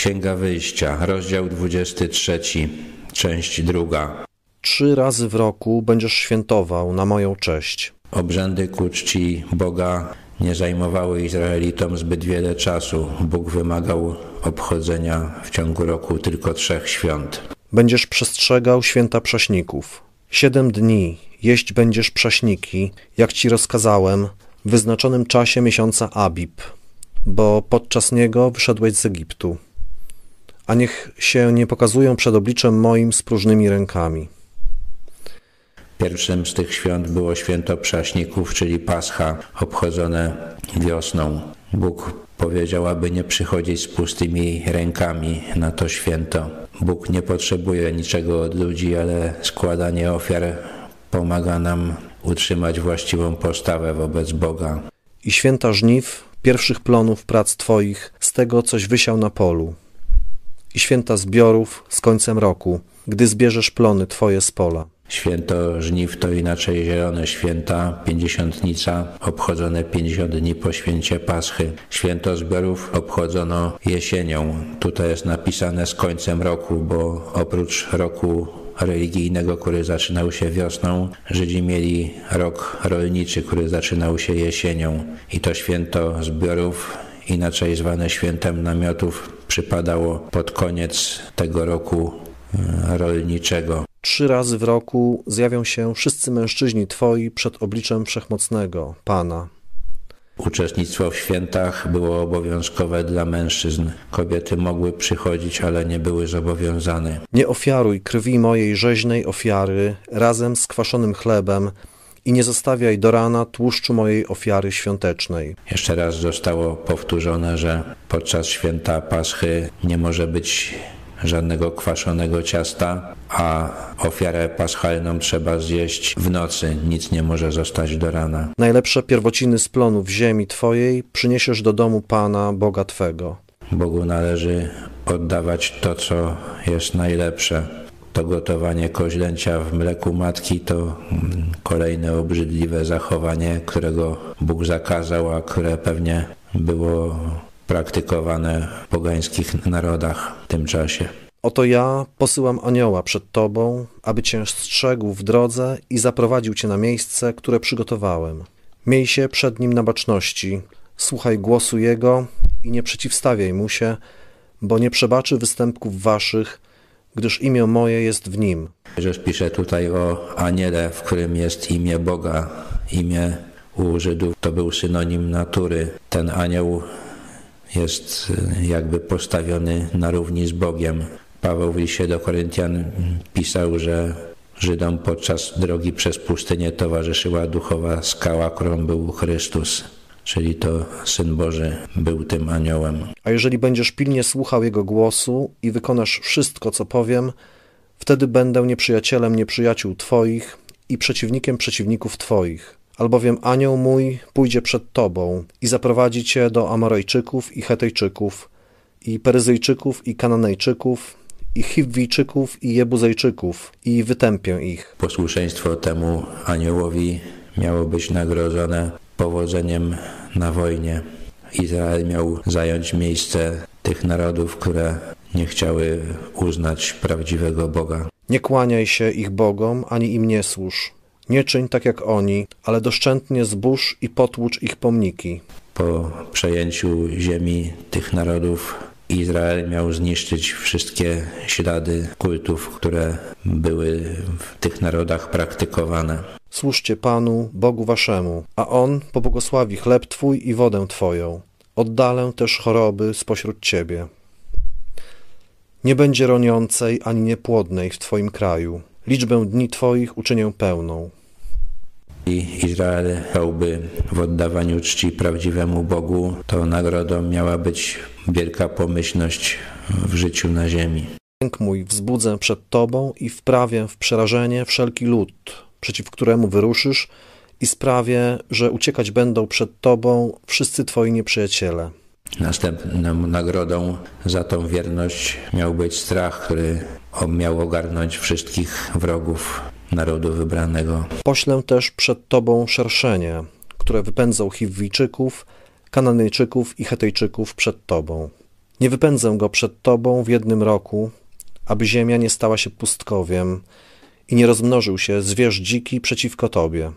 Księga Wyjścia, rozdział 23, część druga. Trzy razy w roku będziesz świętował na moją cześć. Obrzędy ku czci Boga nie zajmowały Izraelitom zbyt wiele czasu. Bóg wymagał obchodzenia w ciągu roku tylko trzech świąt. Będziesz przestrzegał święta prześników. Siedem dni jeść będziesz prześniki, jak ci rozkazałem, w wyznaczonym czasie miesiąca Abib, bo podczas niego wyszedłeś z Egiptu. A niech się nie pokazują przed obliczem moim z próżnymi rękami. Pierwszym z tych świąt było święto prześników, czyli Pascha, obchodzone wiosną. Bóg powiedział, aby nie przychodzić z pustymi rękami na to święto. Bóg nie potrzebuje niczego od ludzi, ale składanie ofiar pomaga nam utrzymać właściwą postawę wobec Boga. I święta żniw, pierwszych plonów prac Twoich, z tego coś wysiał na polu. I święta zbiorów z końcem roku, gdy zbierzesz plony Twoje z pola. Święto żniw to inaczej zielone święta, pięćdziesiątnica, obchodzone pięćdziesiąt dni po święcie Paschy. Święto zbiorów obchodzono jesienią. Tutaj jest napisane z końcem roku, bo oprócz roku religijnego, który zaczynał się wiosną, Żydzi mieli rok rolniczy, który zaczynał się jesienią. I to święto zbiorów inaczej zwane świętem namiotów, przypadało pod koniec tego roku e, rolniczego. Trzy razy w roku zjawią się wszyscy mężczyźni Twoi przed obliczem Wszechmocnego, Pana. Uczestnictwo w świętach było obowiązkowe dla mężczyzn. Kobiety mogły przychodzić, ale nie były zobowiązane. Nie ofiaruj krwi mojej rzeźnej ofiary razem z kwaszonym chlebem i nie zostawiaj do rana tłuszczu mojej ofiary świątecznej. Jeszcze raz zostało powtórzone, że podczas święta Paschy nie może być żadnego kwaszonego ciasta, a ofiarę paschalną trzeba zjeść w nocy, nic nie może zostać do rana. Najlepsze pierwociny z plonów ziemi Twojej przyniesiesz do domu Pana, Boga Twego. Bogu należy oddawać to, co jest najlepsze. To gotowanie koźlęcia w mleku matki to mm, kolejne obrzydliwe zachowanie, którego Bóg zakazał, a które pewnie było praktykowane w pogańskich narodach w tym czasie. Oto ja posyłam anioła przed Tobą, aby Cię strzegł w drodze i zaprowadził Cię na miejsce, które przygotowałem. Miej się przed Nim na baczności, słuchaj głosu Jego i nie przeciwstawiaj Mu się, bo nie przebaczy występków Waszych, gdyż imię moje jest w Nim. Jezus pisze tutaj o aniele, w którym jest imię Boga. Imię u Żydów to był synonim natury. Ten anioł jest y, jakby postawiony na równi z Bogiem. Paweł w liście do Koryntian pisał, że Żydom podczas drogi przez pustynię towarzyszyła duchowa skała, którą był Chrystus, czyli to Syn Boży był tym aniołem. A jeżeli będziesz pilnie słuchał Jego głosu i wykonasz wszystko, co powiem, wtedy będę nieprzyjacielem nieprzyjaciół Twoich i przeciwnikiem przeciwników Twoich albowiem anioł mój pójdzie przed tobą i zaprowadzi cię do Amorejczyków i Hetejczyków, i Peryzyjczyków i Kananejczyków, i Chiwijczyków i Jebuzejczyków i wytępię ich. Posłuszeństwo temu aniołowi miało być nagrodzone powodzeniem na wojnie. Izrael miał zająć miejsce tych narodów, które nie chciały uznać prawdziwego Boga. Nie kłaniaj się ich bogom, ani im nie służ nie czyń tak jak oni, ale doszczętnie zbóż i potłucz ich pomniki. Po przejęciu ziemi tych narodów Izrael miał zniszczyć wszystkie ślady kultów, które były w tych narodach praktykowane. Służcie Panu, Bogu waszemu, a On pobłogosławi chleb Twój i wodę Twoją. Oddalę też choroby spośród Ciebie. Nie będzie roniącej ani niepłodnej w Twoim kraju. Liczbę dni Twoich uczynię pełną. I Izrael chciałby w oddawaniu czci prawdziwemu Bogu, to nagrodą miała być wielka pomyślność w życiu na ziemi. Jęk mój wzbudzę przed Tobą i wprawię w przerażenie wszelki lud, przeciw któremu wyruszysz i sprawię, że uciekać będą przed Tobą wszyscy Twoi nieprzyjaciele. Następną nagrodą za tą wierność miał być strach, który miał ogarnąć wszystkich wrogów narodu wybranego. Poślę też przed Tobą szerszenie, które wypędzą Chiwijczyków, Kananyjczyków i Hetejczyków przed Tobą. Nie wypędzę go przed Tobą w jednym roku, aby ziemia nie stała się pustkowiem i nie rozmnożył się zwierz dziki przeciwko Tobie.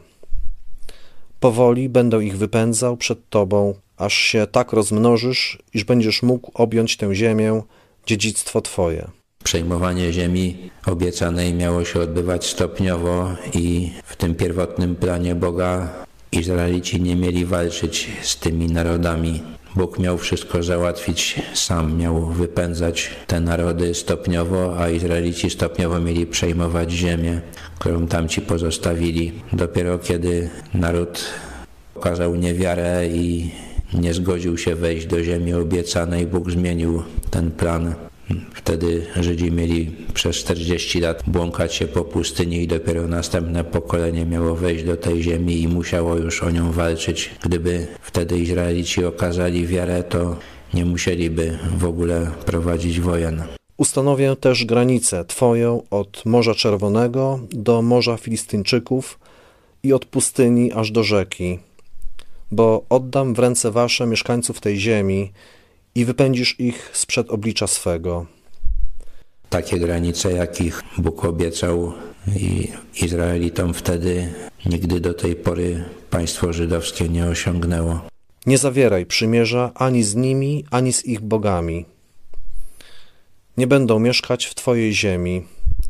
Powoli będę ich wypędzał przed Tobą, aż się tak rozmnożysz, iż będziesz mógł objąć tę ziemię, dziedzictwo Twoje. Przejmowanie ziemi obiecanej miało się odbywać stopniowo i w tym pierwotnym planie Boga Izraelici nie mieli walczyć z tymi narodami. Bóg miał wszystko załatwić sam, miał wypędzać te narody stopniowo, a Izraelici stopniowo mieli przejmować ziemię, którą tamci pozostawili. Dopiero kiedy naród okazał niewiarę i nie zgodził się wejść do ziemi obiecanej, Bóg zmienił ten plan Wtedy Żydzi mieli przez 40 lat błąkać się po pustyni i dopiero następne pokolenie miało wejść do tej ziemi i musiało już o nią walczyć. Gdyby wtedy Izraelici okazali wiarę, to nie musieliby w ogóle prowadzić wojen. Ustanowię też granicę Twoją od Morza Czerwonego do Morza Filistyńczyków i od pustyni aż do rzeki, bo oddam w ręce Wasze mieszkańców tej ziemi i wypędzisz ich sprzed oblicza swego. Takie granice, jakich Bóg obiecał i Izraelitom wtedy, nigdy do tej pory państwo żydowskie nie osiągnęło. Nie zawieraj przymierza ani z nimi, ani z ich bogami. Nie będą mieszkać w Twojej ziemi,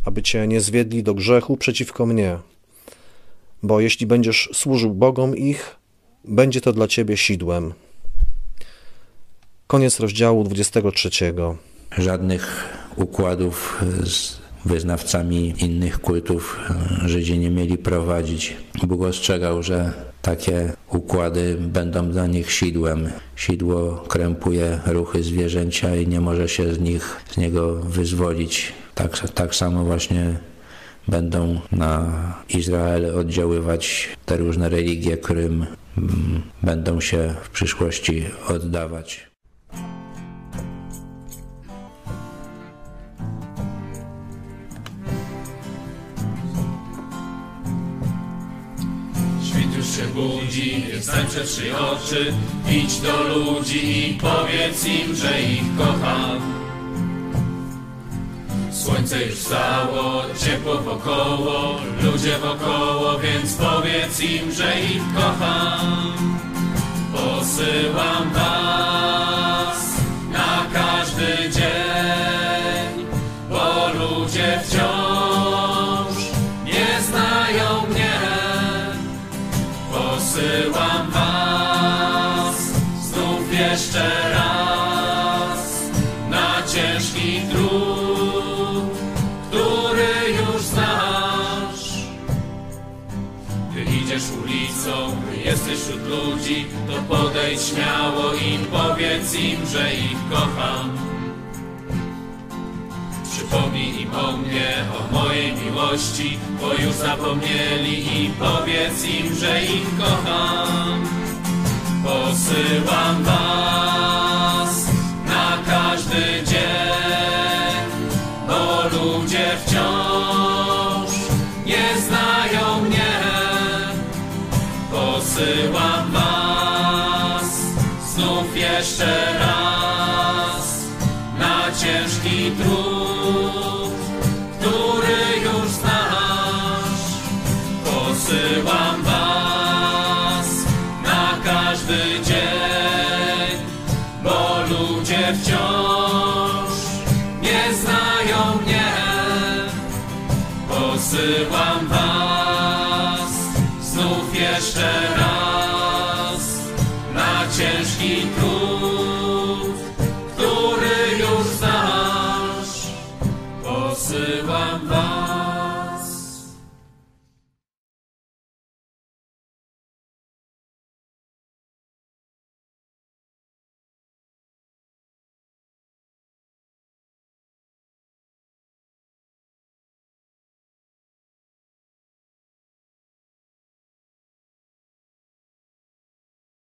aby Cię nie zwiedli do grzechu przeciwko mnie. Bo jeśli będziesz służył bogom ich, będzie to dla Ciebie sidłem. Koniec rozdziału 23. Żadnych układów z wyznawcami innych kultów Żydzi nie mieli prowadzić. Bóg ostrzegał, że takie układy będą dla nich sidłem. Sidło krępuje ruchy zwierzęcia i nie może się z nich, z niego wyzwolić. Tak, tak samo właśnie będą na Izrael oddziaływać te różne religie, którym mm, będą się w przyszłości oddawać. Się budzi, stań przed trzy oczy, idź do ludzi i powiedz im, że ich kocham. Słońce już wstało, ciepło wokoło, ludzie wokoło, więc powiedz im, że ich kocham. Posyłam was na każdy dzień, bo ludzie wciąż idziesz ulicą, jesteś wśród ludzi, to podejdź śmiało im, powiedz im, że ich kocham. Przypomnij im o mnie, o mojej miłości, bo już zapomnieli i powiedz im, że ich kocham. Posyłam was Posyłam was znów jeszcze